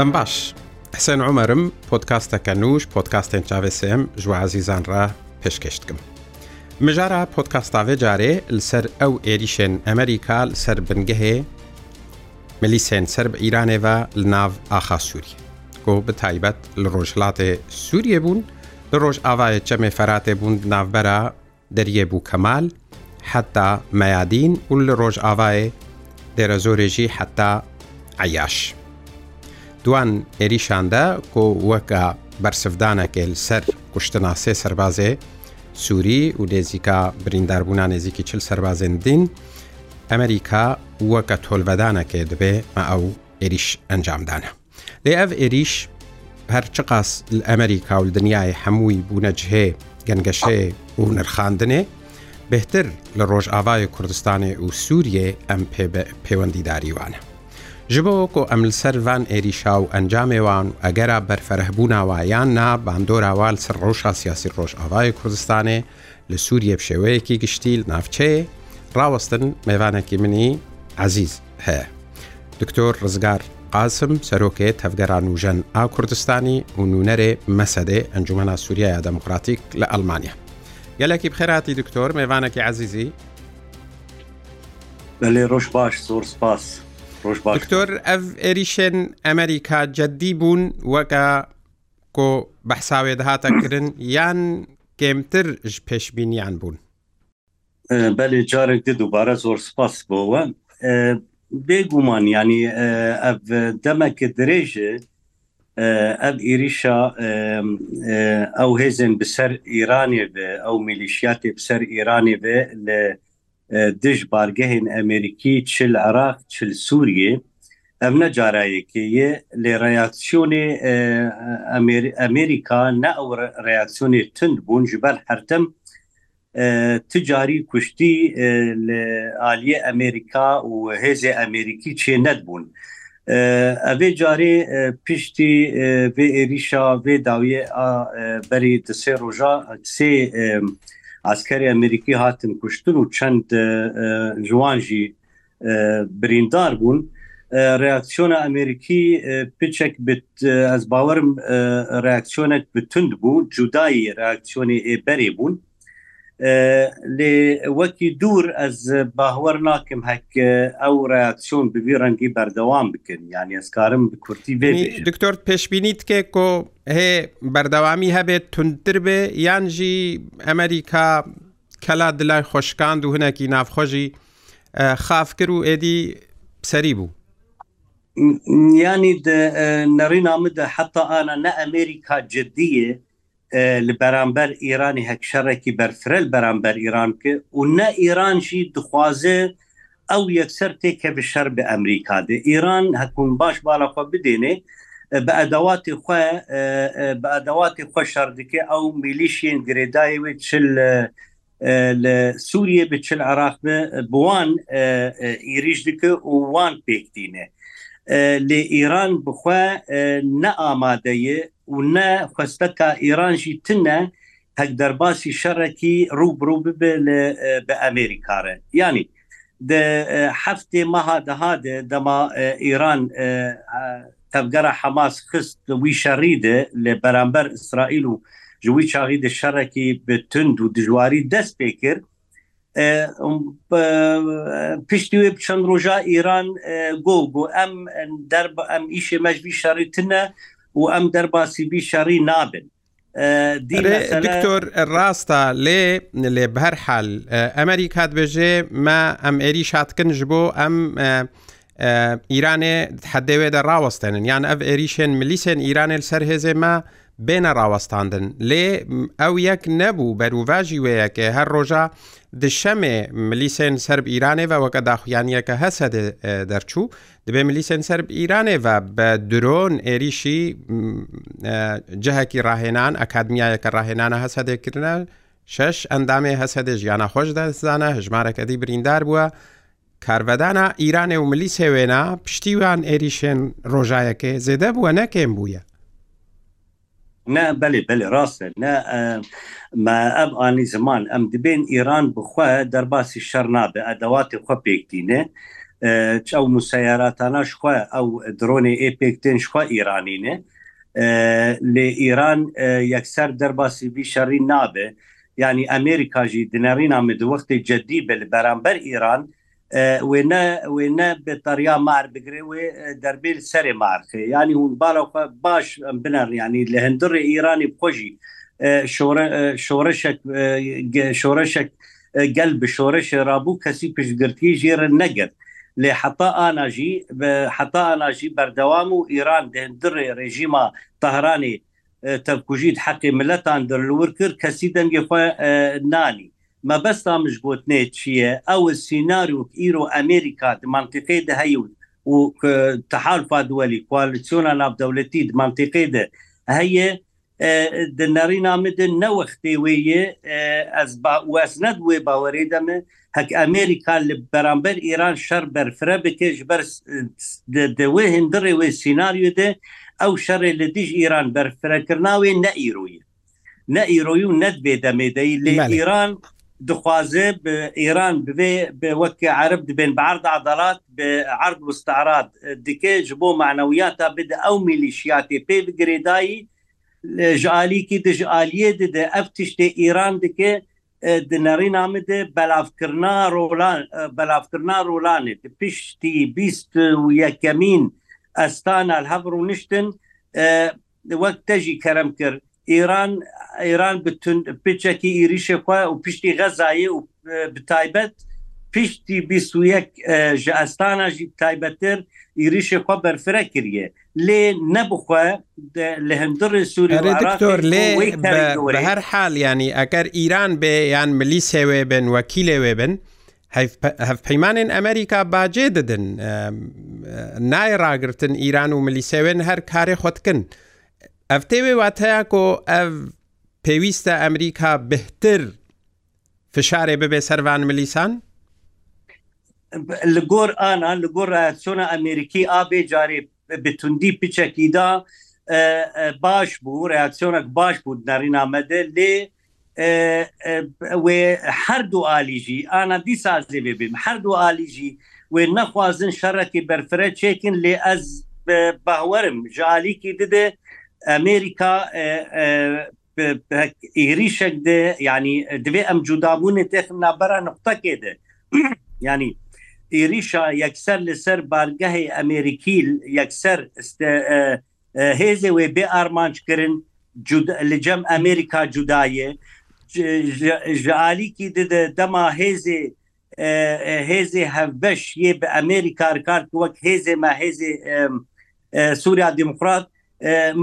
دەم باش حسێن عمەرم پۆتکاستەکە نووش پۆتکاستێن چاوسم ژوازیزان ڕ پێشکەشتکم. مژارە پۆتکاستاوێ جارێ لەسەر ئەو ئێریشێن ئەمریکا سەر بنگەهێ ملیسێن سەر بە ئیرانێەوە لە ناو ئاخا سووری کۆ بەتایبەت لە ڕۆژڵاتێ سووریە بوون لە ڕۆژ ئاوایە چەمێ فەراتێ بوون ناوبەرە دەریێ بوو کەمال حتا مەیادین و لە ڕۆژ ئاوایە دێرە زۆرێژی حتا عیاش. دوان عێریشاندا کۆ وەکە بەرسفدانەکێل سەر کوشتناسێ سەربازێ سووری و نێزیکا برینداربوونا نێزیکی چل سەربازێندین ئەمریکا وەکە تۆلبەدانەکێ دەبێ مە ئەو عێریش ئەنجامدانە لێ ئەف عێریش هەرچ قاس ئەمریکا و دنیای هەمووی بوونەجهێ گەنگەشێ و نرخاندنێ بهتر لە ڕۆژئاوای کوردستانی و سووریێ ئەم پەیوەندیداریوانە ji bo ku em li ser van êrîşa û encamê wan egera berferehbûna wa yan na bandora wa li ser roşa siyasî Rojavayê Kurdistanê li Sûriye bi şێweyekî giştî li navçeyê rawestin mêvanekî minî ezîz heye. Diktor Rizgar Qasım serokê tevgera nûjen a Kurdistanî û nûnerê mesedê encumena Sûriya Demokratîk li Almanya. Gelekî bixêratî diktor mêvanekî ezîzî, Belê roş baş zor spas. دکتۆر ئەف ئێریشێن ئەمریکا جددی بوون وەکە کۆ بەحساوێ دەهاتە کردن یان گەمتر پێشببینیان بوون بەێ جارێک دووبارە زۆر سپاس بۆەوە بێگومان ینی ئەف دەمەکە درێژێ ئەب ئیریشا ئەو هێزن بسەر ئیرانێ بێ ئەو میلیشیاتی بسەر ئیرانێ بێ لە دژ بارگەهێن ئەمریکی چل عراق چل سووریێ ئەم نە جارایەکەیە لێ ڕیاکسیۆنێ ئەمریکا نە ئەو ڕیاکسیۆنێ تند بوون ji بەر هەرتم تجاری کوشتی عالیە ئەمریکا و هێزێ ئەمریکی چێ نەت بوون. ئەێ جارێ پشتی بێ عێریشا بێ داویە بەری دسێ ڕۆژا سێ ئاسکاری ئەمریکی هاتن کوشتن و چەند جوانژی بریندار بوون ڕاکسیۆنە ئەمریکی پچێک ئەس باوەرم ڕاکسیۆنێک بتند بوو جودایی ڕاکسیۆنی ئێبەری بوون لێ وەکی دوور ئەس باهوەەر ناکەم هەک ئەو ڕاکسیۆن ببی ڕەنگی بەردەوام بکەن یانی ئەسکارم بە کورتی بێ دکتۆر پێشببینی تکێ کۆ هێ بەردەوامی هەبێت تونتر بێ یانژی ئەمریکا کەلا دلای خۆشکاند و هەنێکی نافخۆژی خافکر و ئێدی سەری بوو ینی نەڕینامدا حتا ئاە نە ئەمریکا جددیە li beramber İranî hekşerekî berfirel beramber İran ki û ne İran jî dixwaze ew yekser têke bi şer bi Emerîkadê İran hekûn baş bala xwe bidênê bi edewaê xwe bi edewaê xwe şer dike ew milîşiyên girêdayê wê çil li Sûriye bi çil Iraq bi buwan îrîj dike û wan pêkdîne lê İran bixwe ne amadeyê و نە خستەکە ئێرانژی تنە هەک دەرباسی شەڕێکی ڕوبڕوو ببێ بە ئەمریکارە ینی هەفتێ مەها دەهاد دەما ئێران تەبگەرە حەماس خست وی شەڕیدە لە بەرامبەر ئیسرائیل و ژوی چاغی دە شەڕێکی بتونند و دژواری دەست پێ کرد پشتی وێ چەند ڕۆژە ئێران گۆ بۆ ئەم ئەم ئیشێ مەجبی شەڕیتنە و ئەم دەرباسیبی شەڕی نابن دکتۆر ڕاستە لێ لێ بەرحال ئەمەری کاتبێژێ مە ئەم ئێری شاتکنش بۆ ئەم ئیرانێ حدەوێدە ڕاوەستێنن یان ئەف ئێریشێن ملیسێن ئیرانێ سەر هێزێ مە بێنە ڕاوەستاندن لێ ئەو یەک نەبوو بەروڤژی وەیەکێ هەر ڕۆژە دشەمێ ملیسێن سرب ئیرانێەوە وەکە داخوایانیەکە هەسە دەرچوو دەبێ ملیسێن سرب ئیرانێەوە بە درۆن ئێریشی جەهەکی ڕاهێنان ئەکادمیایەکە ڕاهێنانە هەسە دێکردە شش ئەندامێ هەسەدە ژیانە خۆش دەزانە هژمارەکەدی بریندار بووە کاربەدانە ئیرانێ و ملی سێوێنا پشتیوان ئێریشێن ڕۆژایەکێ زێدە بووە نەکەم بووە نه بله بله راسته نه ما ام آنی زمان ام دبین ایران بخوا در باسی شر نابه ادوات خو پێکتینه ئەو مسیاراتانە شخوا ئەو درۆنێ ئێ پێکتن شخوا ئیرانینە لێ ئیران یەکسەر دەرباسی بی شەڕی نابێ ینی ئەمریکاژی دنەڕی نامێ دووەختی جددی بە بەرامبەر ئیران wêne wêne betariya mar bigirê wê derbêl serê marxê yanî hûn bala xwe baş biner yanî li hindirê îranî xjî şoreşek şoreşek gel bi şoreşê rabû kesî pişgirtiye jêre negir lê heta ana jî heta ana jî berdewam û îran di hindirê rejima tehranê tevkujîd heqê milletan dir lûr kir kesî dengê xwe nanî مەبەستامش گوتنێ چییە ئەوە سیناروک ئیرۆ ئەمریکا منتیقی دە هەیون و تحالفا دولی کوالسیۆنا نابدەولەتی منتیقی دە هەیە دنەری نامدن نەوەختێ وەیە ئەس وەس نەدوێ باوەێ دەمە هەک ئەمریکا لە بەرامبەر ئێران شەر بەرفرە بکەش بەر دەوێ هندڕێ وێ سینناریو دێ ئەو شەڕێ لە دیژ ئیران بەرفرەکردناوێ نەئیروی نەئیرۆی و نەت بێ دەمێدەی لە ئیران دخوازێ ئێران بێ وەکە عرب دبێن بەعرد عدالات بە عرب وستعرات دکێ ji بۆ معنەویات تا بدە ئەو میلیشیاتێ پێ بگرێدایی ژالیکی دژ عالیە ددە ئەف تشتێ ئێران دکێ دنەڕی نامدە بەلافکردنا ڕۆلان بەلافکردنا ڕۆلانێ پشتی بیست و یەکەمین ئەستان هەبڕ و نیشتن وەک تەژی کەرم کرد ئێران ئێران بتون پچێکی ئیریشێخوا و پشتی غەزایە و بتایبەت پشتی بیسوەک ji ئەستانە ژی تایبەتتر ئیریشێخوا بەرفرە کردە لێ نەبخوا لە هەندری سووری دکتۆر لێ هەر حال ینی ئەگەر ئیران بێ یان ملیس هێوێ بن وەکی لێوێ بن هەفپەیمانێن ئەمریکا باجێ دەدن نایڕاگرتن ئیران و ملیسەوێن هەر کارێ خۆتکن. ئەف تێوێ واتەیە کۆ ئەو پێویستە ئەمریکا بهتر فشارێ ببێ سەروان ملیسان؟ li gor anan li gor reaksiyona Amerîkî abê carê bi tundî piçekî da baş bû reaksiyonek baş bû derîna me de lê wê her du alî jî ana dîsa zê bêbim her du alî jî wê nexwazin şerekî berfire çêkin lê ez bawerim ji alîkî dide ئەمریکا ئێریشێک دێ ینی دوێ ئەم جودابوونێ تێخمنا بەرە نقطەکێ دێ ینی ئێریشا یەکسەر لەسەر بارگەهی ئەمریکی یەکسەر هێزێ وێ بێ ئارمانجکردن لە جەم ئەمریکا جودایە ژعالیکی ددە دەما هێزێ هێزێ هەبەش یێ بە ئەمریکا کار وەک هێزێ ما هێزێ سووریا دموکرات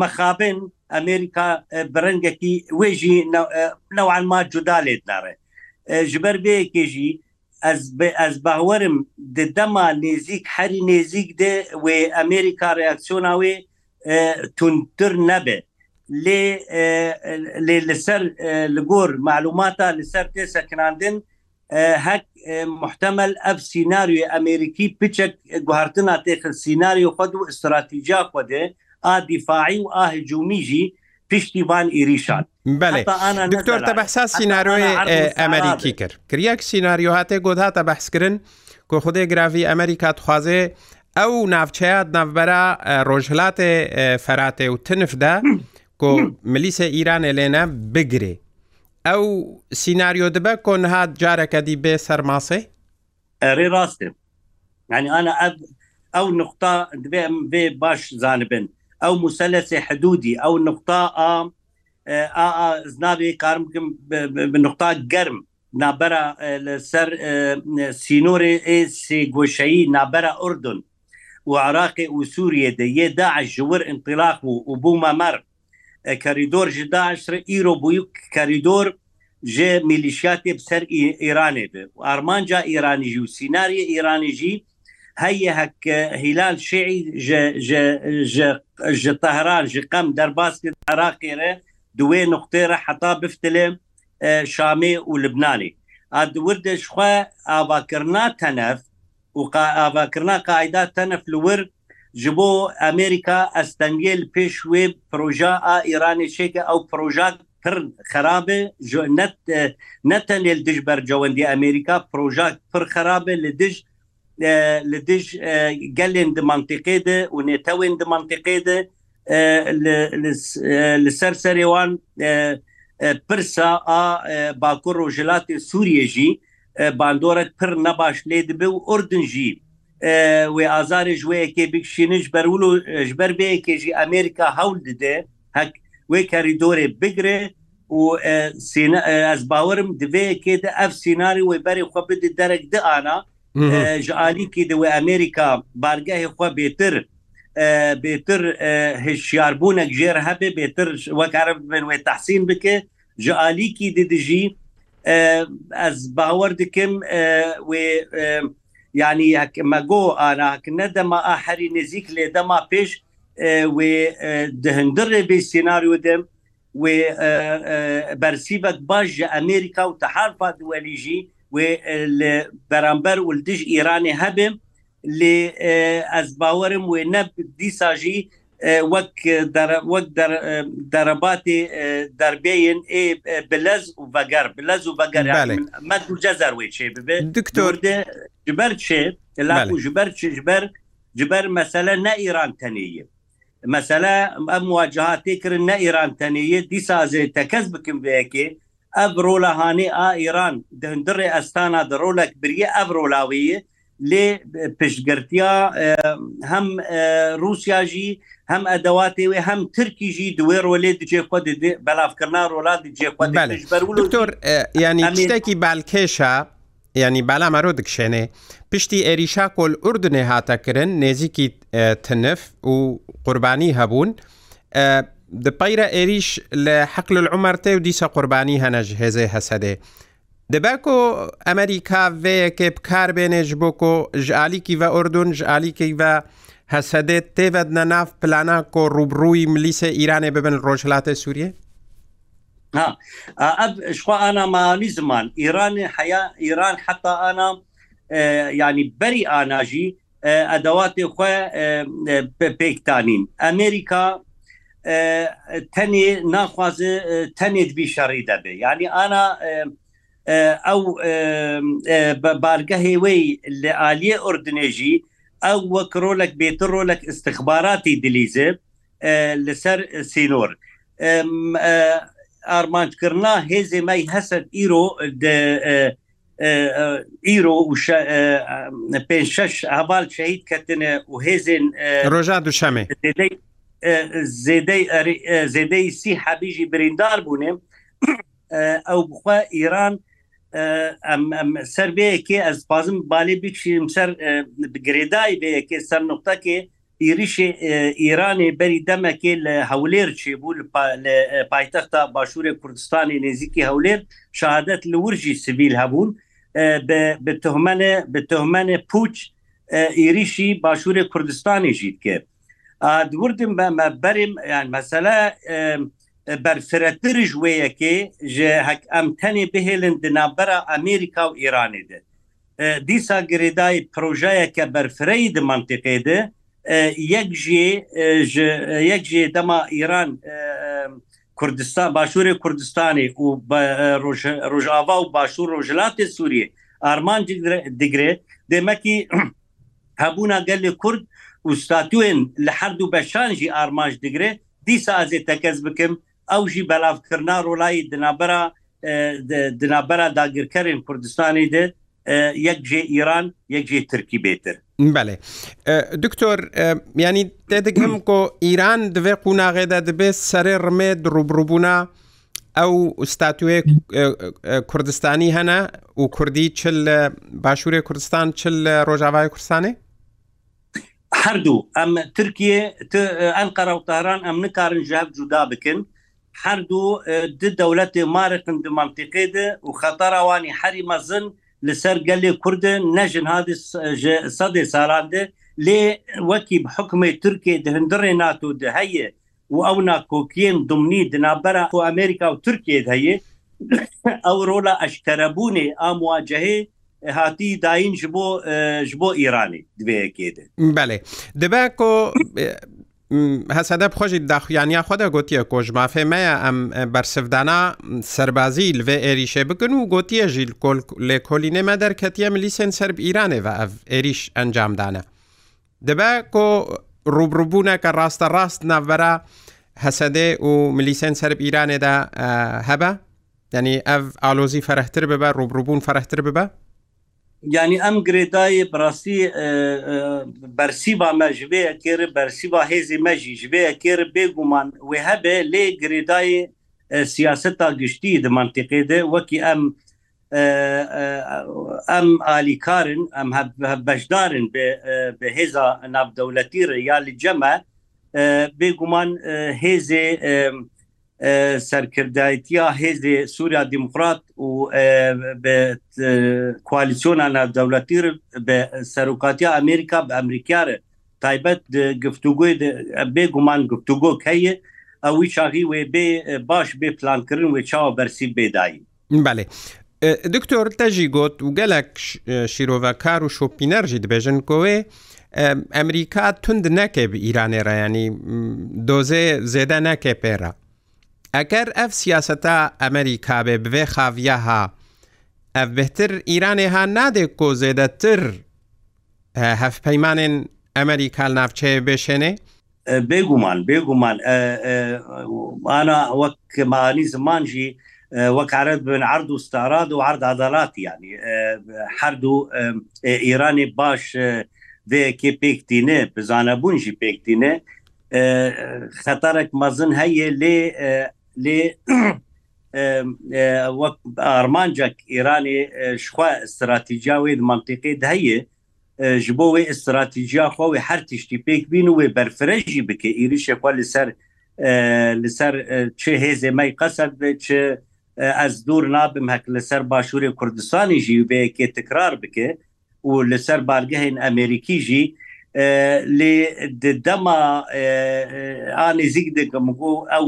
مەخابن ئەمریکا برنگەکی وێژی نەوانما جودا لێت داڕێ ژبەر بەیەکێژی ئەس باوەرم دەما نێزیک هەری نێزیک دێ وێ ئەمریکا ڕیاکسیۆناوێ تونتر نەبێ لێ لەسەر لەگۆر معلوماتە لەسەر تێ سەکناندن هەک محتمل ئەف سینناریوی ئەمریکی پچک گوهرتنا تێخ سینناریو خود و استراتیجا خودێ ئادیفاعی و ئاهجومیژی پشتیبان ئیریشان دکتۆر تە بەحسا سینناارۆی ئەمریکی کرد کریەک سینناریۆ هااتێ گۆداتە بەحسکردن کۆ خودێ گراوی ئەمریکا تخوازێ ئەو ناوچەیە ناوبەرە ڕۆژهلاتێ فەراتێ و تنفدا کۆ ملیسە ئیرانە لێنە بگرێ ئەو سینناریۆ دبە کۆ نهات جارەکە دی بێ سەرماسێ ئەرێ ڕاستێ ینی ئەە ئەو نقطتا دبێ بێ باش زانبن. ئەو مسلسێ حدودی ئەو نقطتا زناوی کارم نقطتا گرم نابرا سەر سینۆری سێ گۆشایی نابرا ئوردن و عراقی و سووریە دەیە داعش ژور انطلاق و و بوو مەمەر کەریدۆر ji داعشر ئیرۆ بووی کەریدۆر ji میلیشیاتی بسەر ئیرانێ بێ و ئارمانجا ئیرانی ژی و سیناریە ئیرانی ژی هەیە هەک هیلال شعی طهران ji qem derbas kir Iraqê re duê nuqtê re heta biftilê Şamê û Libnanê. Adwirde ji xwe avakirna tenef û avakirna qaida tenef li wir ji bo Amerika ez tengê li pêş wê proja a İranê çeke ew proja pir xerabe net netenê dij bercewendî Amerika proja pir xerabe li dij li dij gelên di mantiqê de û nêtewên di mantiqê de li ser serê wan pirsa a bakur rojilatê Sûriye jî bandorek pir nebaş lê dibe û ordin jî wê azarê ji wêyekê bikşînin ji ber ji ber bêyekê jî Amerika hewl dide hek wê kerîdorê bigre û ez bawerim divêyekê de ev sînarî wê berê xwe bide derek di ana ji alîkî di wê Amerîka bargehê xwe bêtir bêtir hişyarbûnek jêr hebe bêtir wek erebin wê tehsîn bike ji alîkî didijî ez bawer dikim wê yani me go ana ne dema a herî nezik lê dema pêş wê dihindirê bê senaryo dem wê bersîvek baş ji Amerîka û teharfa welî jî بەرامبەر و دژ ئیرانی هەبم لێ ئەس باوەرم وێ نە دیساژی وەک وەک دەرەباتی دەربێن ئێ بلەز و بەگەر بلەز و بەگەر مەجەزار وێ چێ ببێ دکتۆر جبەر چێ جبەر چژبەر جبەر مەسەلە نە ئیران تەنەیە مەسەلە ئەم واجهاتێ کردن نە ئیران تەنەیە دیسازێ تەکەس بکەم بەیەکێ ev rolahanê a İran hundirê estana di rolek biriye ev rolawiye lê piştgirtiya hem Rusya jî hem edevatê wê hem Tirkî jî duê rolê dicê xwe belavkirna rola dicê xwetor yani tiştekî belkêşa yani bela mero dikşênê piştî êrîşa kol Urdunê hata kirin nêzîkî tinif û qurbanî hebûn دپەیرە ئێریش لە حەقل العمەرتێ و دیسە قوربانی هەنەژ هێزێ هەسەدێ. دەباکۆ ئەمریکا vەیەکێ بکار بێنێژ بۆکۆ ژعالیکی بە ئۆردون ژعالیکەی بە هەسەدێت تێڤەدنە ناف پلانە کۆ ڕوبڕووی ملیسە ئیرانێ ببن ڕۆژلاتە سووریە؟ شخوا ئانامانی زمان ئیرانی حیا ئیران حتا ئانا ینی بەری ئاناژی ئەدەواتی خۆ پێکتانین ئەمریکا تەنێ ناخوازە تەنێت بیشەڕی دەبێ ینی ئانا ئەو بارگە هێوەی لە عالیە ئۆردنێژی ئەو وەک ڕۆلک بێتە ڕۆلک استخباراتی دلیزە لەسەر سینۆر ئارمانجکردنا هێزێ مای هەسەر ئیرۆ ئیرۆ پێ شش هەبال شەید کەتنە و هێزن ڕۆژان دوشەمێ زێدەی سی حەبیژی بریندار بوونێ ئەو بخوا ئیران سربەیەکێ ئەس پازم بالێ بکشیم سەر گرێدای بەیەکێ سەر نقطەکێ ئیریشێ ئیرانێ بەری دەمەکێ لە هەولێر چێ بوو پایتەختا باشوورێ کوردستانی نێزیکی هەولێر شادت لە ورژی سیویل هەبوون بتهمەنە بتهمەنە پوچ ئیریشی باشوورێ کوردستانی ژیت کرد دوردم بە مەبەرم یان مەسەلا بەرفرەترش وەیەکێ ئەم تەنێ بهێلن دنابەرە ئەمریکا و ئیرانی دێت دیسا گرێدای پرۆژایەکە بەرفرەی د منتیقێدە یەک ژێ دەما ئیران کوردستان باشووری کوردستانی و ڕۆژاوا و باشوور ڕۆژلاتی سووریە ئارمان دیگرێت دێمەکی هەبوونا گەلی کورد ئوستاتوێن لە هەردوو بەشانجی ئارماش دەگرێ دیسا ئازێ تەکەس بکەم ئەوژی بەلاافکردنا ڕۆلایی دنابرا دنابرا داگیرکەرین کوردستانی دێ یەکجێ ئیران یەکجێ ترکی بێتر بەێ دکتۆر ینی تێدەگەم کۆ ئیران دەوێ قوناغێدا دەبێت سەرێ ڕمێت ڕوبڕبوونا ئەو ئوستاتوێ کوردستانی هەنا و کوردی چل باشووری کوردستان چل ڕۆژاوای کوردستانی هەردوو ئەم ترکیە ئەنقەرە وتاران ئەم نکارن ژاب جودا بکن هەردوو د دەولەتی مارقن د منطقی د و خەتەراوانی حری مەزن لەسەر گەلێ کورد نەژن هادی سەدی ساراندە لێ وەکی بحکمی تورکێ دهندڕێ ناتو د هەیە و ئەو ناکۆکیین دمنی دنابەرە و ئەمریکا و تورکێ هەیە ئەو ڕۆلا ئەشکەرەبوونێ ئامواجههەیە هاتی داین ji bo ji bo ئیرانی دوێکێت بەێ دەبێ کۆ هەسەدە خۆشی داخیانیا خۆدا گوتیە کۆژمافێ مەیە ئەم بەرسفدانا سەربازی لێ عێریشێ بکن و گوتیە ژیل لێ کۆلینێمە دەرکەتیە ملیسێن سرب ئیرانێ بە ئەف عێریش ئەنجامدانە دەبێ کۆ ڕوبڕبوونە کە ڕاستە ڕاست ناڤەرە هەسەدێ و ملیسێن سرب ئیرانێدا هەبە؟ ینی ئەف ئالۆزی فەرەحتر ببە ڕوبڕبوون فەرەحتر ببە؟ ینی ئەم گرێدایە بڕاستی بەرسیبا مەژبەیە کێرە بەرسیبا هێزی مەژی ژبەیە کێرە بێگومان وێ هەبێ لێ گرێدایە سیاستا گشتی د منطقێدە وەکی ئەم ئەم عالیکارن ئەم بەشدارن بە هێزا نابدەولەتیرە یا لە جەمە بێگومان هێزێ سەرکردایەتیا هێزێ سووریا دیموکرات و کوالیسیۆنا نادەوڵەتی بە سەرۆکاتیا ئەمریکا بە ئەمریکارە تایبەت گفتوگوی بێ گومان گفتوگۆ کەیە ئەوی چاغی وێ بێ باش بێ پلانکردن وێ چاوە بەرسی بێدایی بەێ دکتۆر تەژی گوت و گەلک شیرۆڤکار و شۆپینەرژی دبێژن کۆێ ئەمریکا تند نەکێ ئیرانێ ڕایانی دۆزێ زێدە ناکێ پێێرە ئەگەر ئەف سیاسەتە ئەمریکابێ بوێ خاویەها ئەف بهتر ئیرانێها نادێک کۆ زێدەتر هەف پەیمانێن ئەمریکال ناوچەیە بێشێنێ؟ بێگومان بێگومان ئانا وەک مالی زمانجی وەک عرض بن عرض و ستاراد و عرض عضلات يعني حرد و ئێرانی باش vêkê pêktîne bizanebûn jî pêktîne xeterek mezin heye lê لێ وەک ئارمانجەك ئێرانێ شخوا استراتیجیا وێ منطقی هەیە ji bo wê استراتیجیا خوا wê her tiştî pêk bîn û wê berfirê jî bike êrişe xwa li ser li ser çi hêzê me qesed ve çi ez dûr nabim hek li ser başûrê Kurdistanê jî vêkê tikrar bike û li ser bargehên Amerîkî jî لێ دەما ئانیزیک دەگەمگو ئەو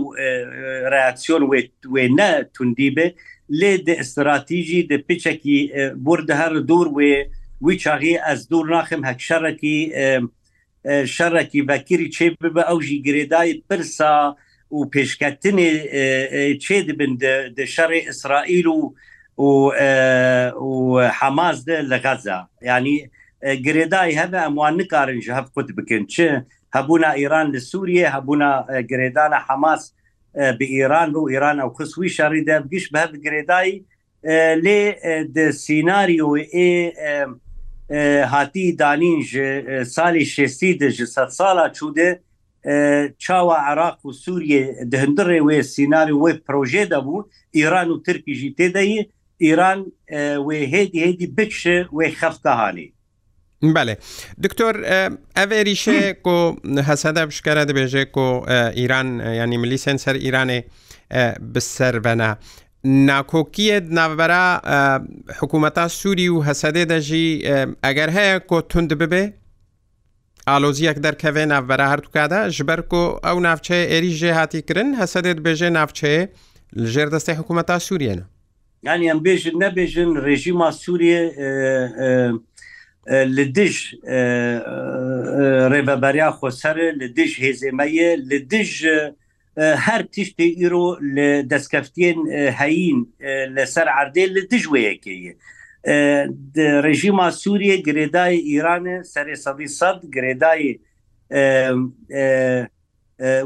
ڕاکسیۆن وێنە توندی بێ لێ دە استراتیژی دە پچێکی بردە هەر دوور وێ وی چاغی ئەس دوور ناخم هەک شەڕێکی شەڕێکی بەکیری چێ ببە ئەو ژی گرێدای پرسا و پێشکەتنێ چێ دەبن شەڕێ ئیسرائیل و و حماز لە غەزا ینی گرێدای هەبە ئەموان نکارن ژ هەف قوت بکەن چ هەبوونا ئیران لە سووریە هەبوونا گرێدانە حماس بە ئیران بۆ ئیران ئەو خسووی شاری دەبگیش بە گرێدایی لێ سینناریۆ ئێ هاتی دانین سالی شستی دژ سە سالا چودێ چاوە عراق و سووریە دهندڕێ وێ سینناری وێ پرۆژێ دەبوو ئیران و ترکیژی تێدەی ئیران وێ هێدی هێدی بچ وێ خەفتەهانی بەێ دکتۆر ئەڤێریشێ کۆ هەسەدە بشکرە دەبێژێ کۆ ئیران ینی ملی سنسەر ئیرانێ بسەربەنا ناکۆکیە ناوبەرە حکوومەتا سووری و هەسەدێ دەژی ئەگەر هەیە کۆ تند ببێ ئالۆزیەک دەرکەوێ ناوبەرە هەردووکادا ژبەر کۆ ئەو ناوچەیە ئێریژێ هاتی کردن هەسەدێت بێژێ ناوچەیە لەژێر دەستی حکوومەتا سووریێنە یانیان بێژن نەبێژن ڕێژیما سووریە li dij rêveberiya xser li dij hêzêmeye li dij her tiştê îro li destkeftiyên heyîn li ser erdê li dij wêyekeye. rejima Sûriye girêdayê İranê serê sedî sad girêdayê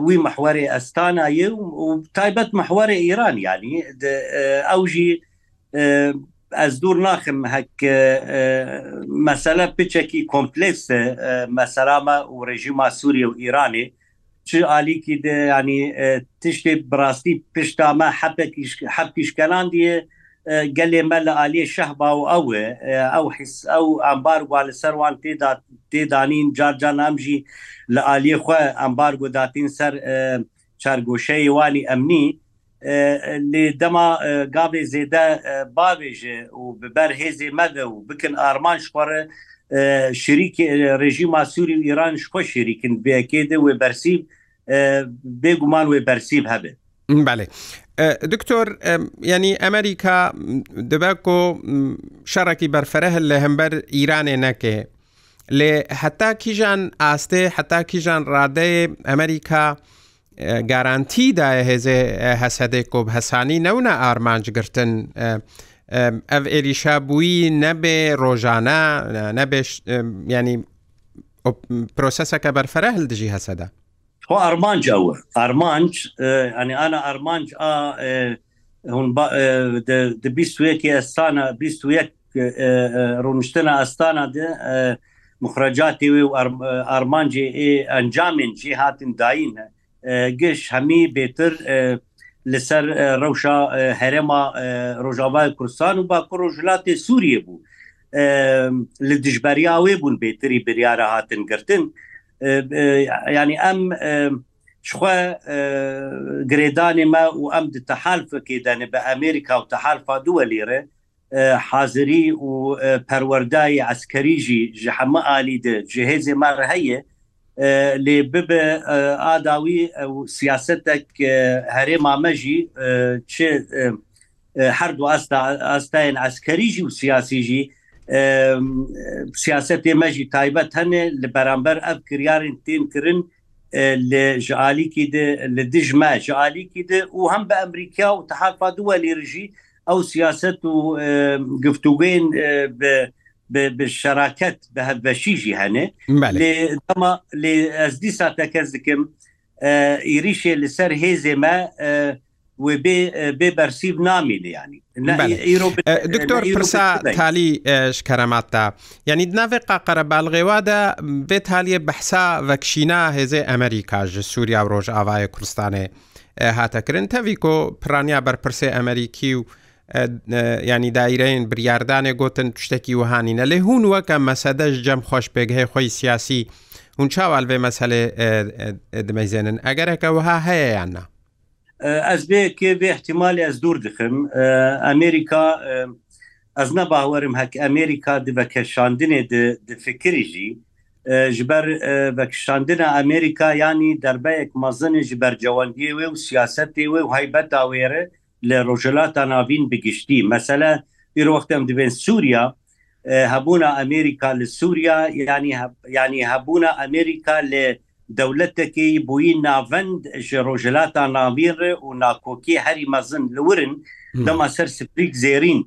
wî mehwarê Estanayê û taybet mehwarê İran yanî ew jî ez dur naxim hek mesele piçekî kompleks meselama û rejima Sûriye û İranê çi alîkî de yanî tiştê birastî pişta me hepkişkelan diye gelê me li aliyê şehba û ew e ew his ew embargo li ser wan têda têdanîn carcan em jî li aliyê xwe embargo datîn ser çargoşeyê wanî emnî lê dema gavê zêde bavêje û bi ber hêzê mede û bikin arman xware şîrîkê rejima Sûî û İran xwe şîrîkin bêkê de wê bersîv بێگومان wê bersîv hebe بەێ دکتۆر ینی ئەمریکا دەبکۆ شەڕێکی بەرفرە هەل لە هەمبەر ئیرانێ نەکێ لێ هەتا کیژان ئاستێ هەتا کیژان ڕادەیە ئەمریکا گارانتیدایە هێزێ هەسەدێک کۆب هەسانی نەونە ئارمانجگرتن ئەف ئێریشا بووی نەبێ ڕۆژانە نەبێ ینی پرۆسەسەکە بەرفرە هەلدژی هەسەدا خۆ ئارمانج ئەوە ئارمانج ئەنی ئاە ئارمانج بیستوەکی ئەستانە بیست ڕونشتنە ئەستانە مخرەجاتی وێ و ئارمانجی ئەنجامێن جێ هاتن داینە گشت هەمی بێتر لەسەر ڕەوشە هەرێما ڕۆژاوای کوردستان و با ڕۆژلاتی سووریە بوو لە دژبەریاوێ بوون بێتری بریاە هاتن گرتن ینی ئەم شخوا گرێدانێ مە و ئەم تەحالفەکێدانێ بە ئەمریکا و تەحالفا دووە لێرە حاضری و پەروەردای عسکەریژی ژەحەمە عالی دە جهێزێ مار هەیە لێ ببێ ئاداوی سیاستێک هەرێ مامەژی چێ هەردوو ئاستاەن ئەسکەریژی و سیاسیژی سیاست مەژی تایبەت هەنێ لە بەرامبەر ئەف کریارن تێنکردن لە ژعالیکی لە دژمە ژعالیکی د و هەم بە ئەمریکا و تحافا دووە لێرژی ئەو سیاست و گفتوگەین بە شراکەت بە هەبەشیژی هەنێ لێ ئەس دیسا تەکەس دکم ئیریشێ لەسەر هێزێمە بێ بەرسیب نامینە ینی دکتۆر پرسا تالی شکەرەماتتا یعنی ناوێ قاقەرە باڵغێوادا بێت تالیە بەحسا ڤەکشینا هێزێ ئەمریکا ژە سووریا و ڕۆژ ئاوایە کوردستانێ هاتەکردن تەویکۆ پرانیا بەرپرسێ ئەمریکی و ینی دایرەین بریاردانێ گوتن شتێکی وهانینە لێ هون وەکە مەسەدەش جەم خۆش پێگهەیە خۆی سیاسی هون چاوالبێ مەسلێ دمەزێنن ئەگەرەکەوەها هەیە یاننا ئەس بێ کێ بێ احتیممالی ئەس دوور دخم ئەمریکا ئەس نەباوەرم هەک ئەمریکا دبەکەشاندنێ فکریژی ji ber vekişandina Amerika yanî derbeyek mazin ji bercewendiyê wê û siyasetê wê û heybeta wêre لە ڕۆژەلاتا ناوین بگشتی مەسەلە ئیرۆختم دەبێن سووریا هەبووە ئەمریکا لە سووریا ینی ینی هەبووە ئەمریکا لە دەولەتەکەی بووی ناڤند ji ڕۆژەلاتا ناویر و ناکۆکی هەری مەزن لەورن دەما سەر سپریک زێرین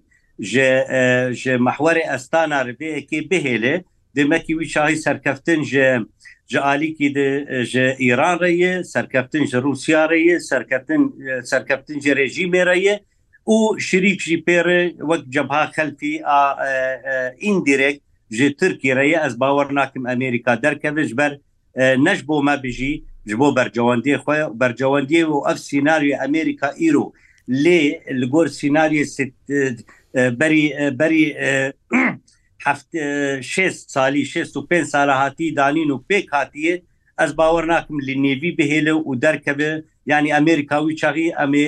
ji meحوەری ئەستانە ڕبەیەکی بهێلێ demekî wî şahî serkeftin ji ji alîkî de ji İran reye serkeftin ji Rusya reye serkeftin serkeftin ji rejîmê reye û şirîk jî pêre wek cebha xelfî a indirek ji Tirkiye reye ez bawer nakim Amerika derkeve ji ber neş bo me bijî ji bo bercewendiye xwe bercewendiye û ev senaryo Amerika îro lê li gor senaryo berî berî سالی 65 ساله هاتی دانین و پێک هاتیە ئەس باوەڕ ناکەم لە نێوی بهێلە و دەرکە بێ ینی ئەمریکاوی چاغی ئەمێ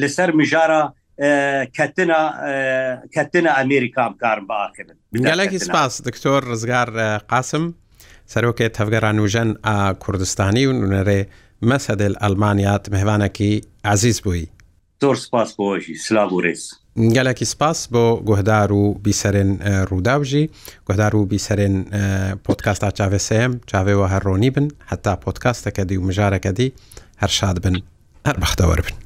لەسەر مژارە کەتنە ئەمریکام کارم باکردن گەلێکی سپاس دکتۆر ڕزگار قاسم سەرۆکێ تەفگەران وژەن کوردستانی و نوونەرێ مەسەدل ئەلمانیات مهوانەکی عزیز بووی. زۆر سپاس بۆژی سلااو و ڕێز. گەلێکی سپاس بۆ گوهدار و بیسەرێن ڕووداوژی گوهدار و بیسەرێن پۆتکاستا چاوێسم چاوێەوە هەرڕۆنی بن هەتا پۆتکاستەکە دی و مژارەکە دی هەر شاد بن هەر بەختەوە بن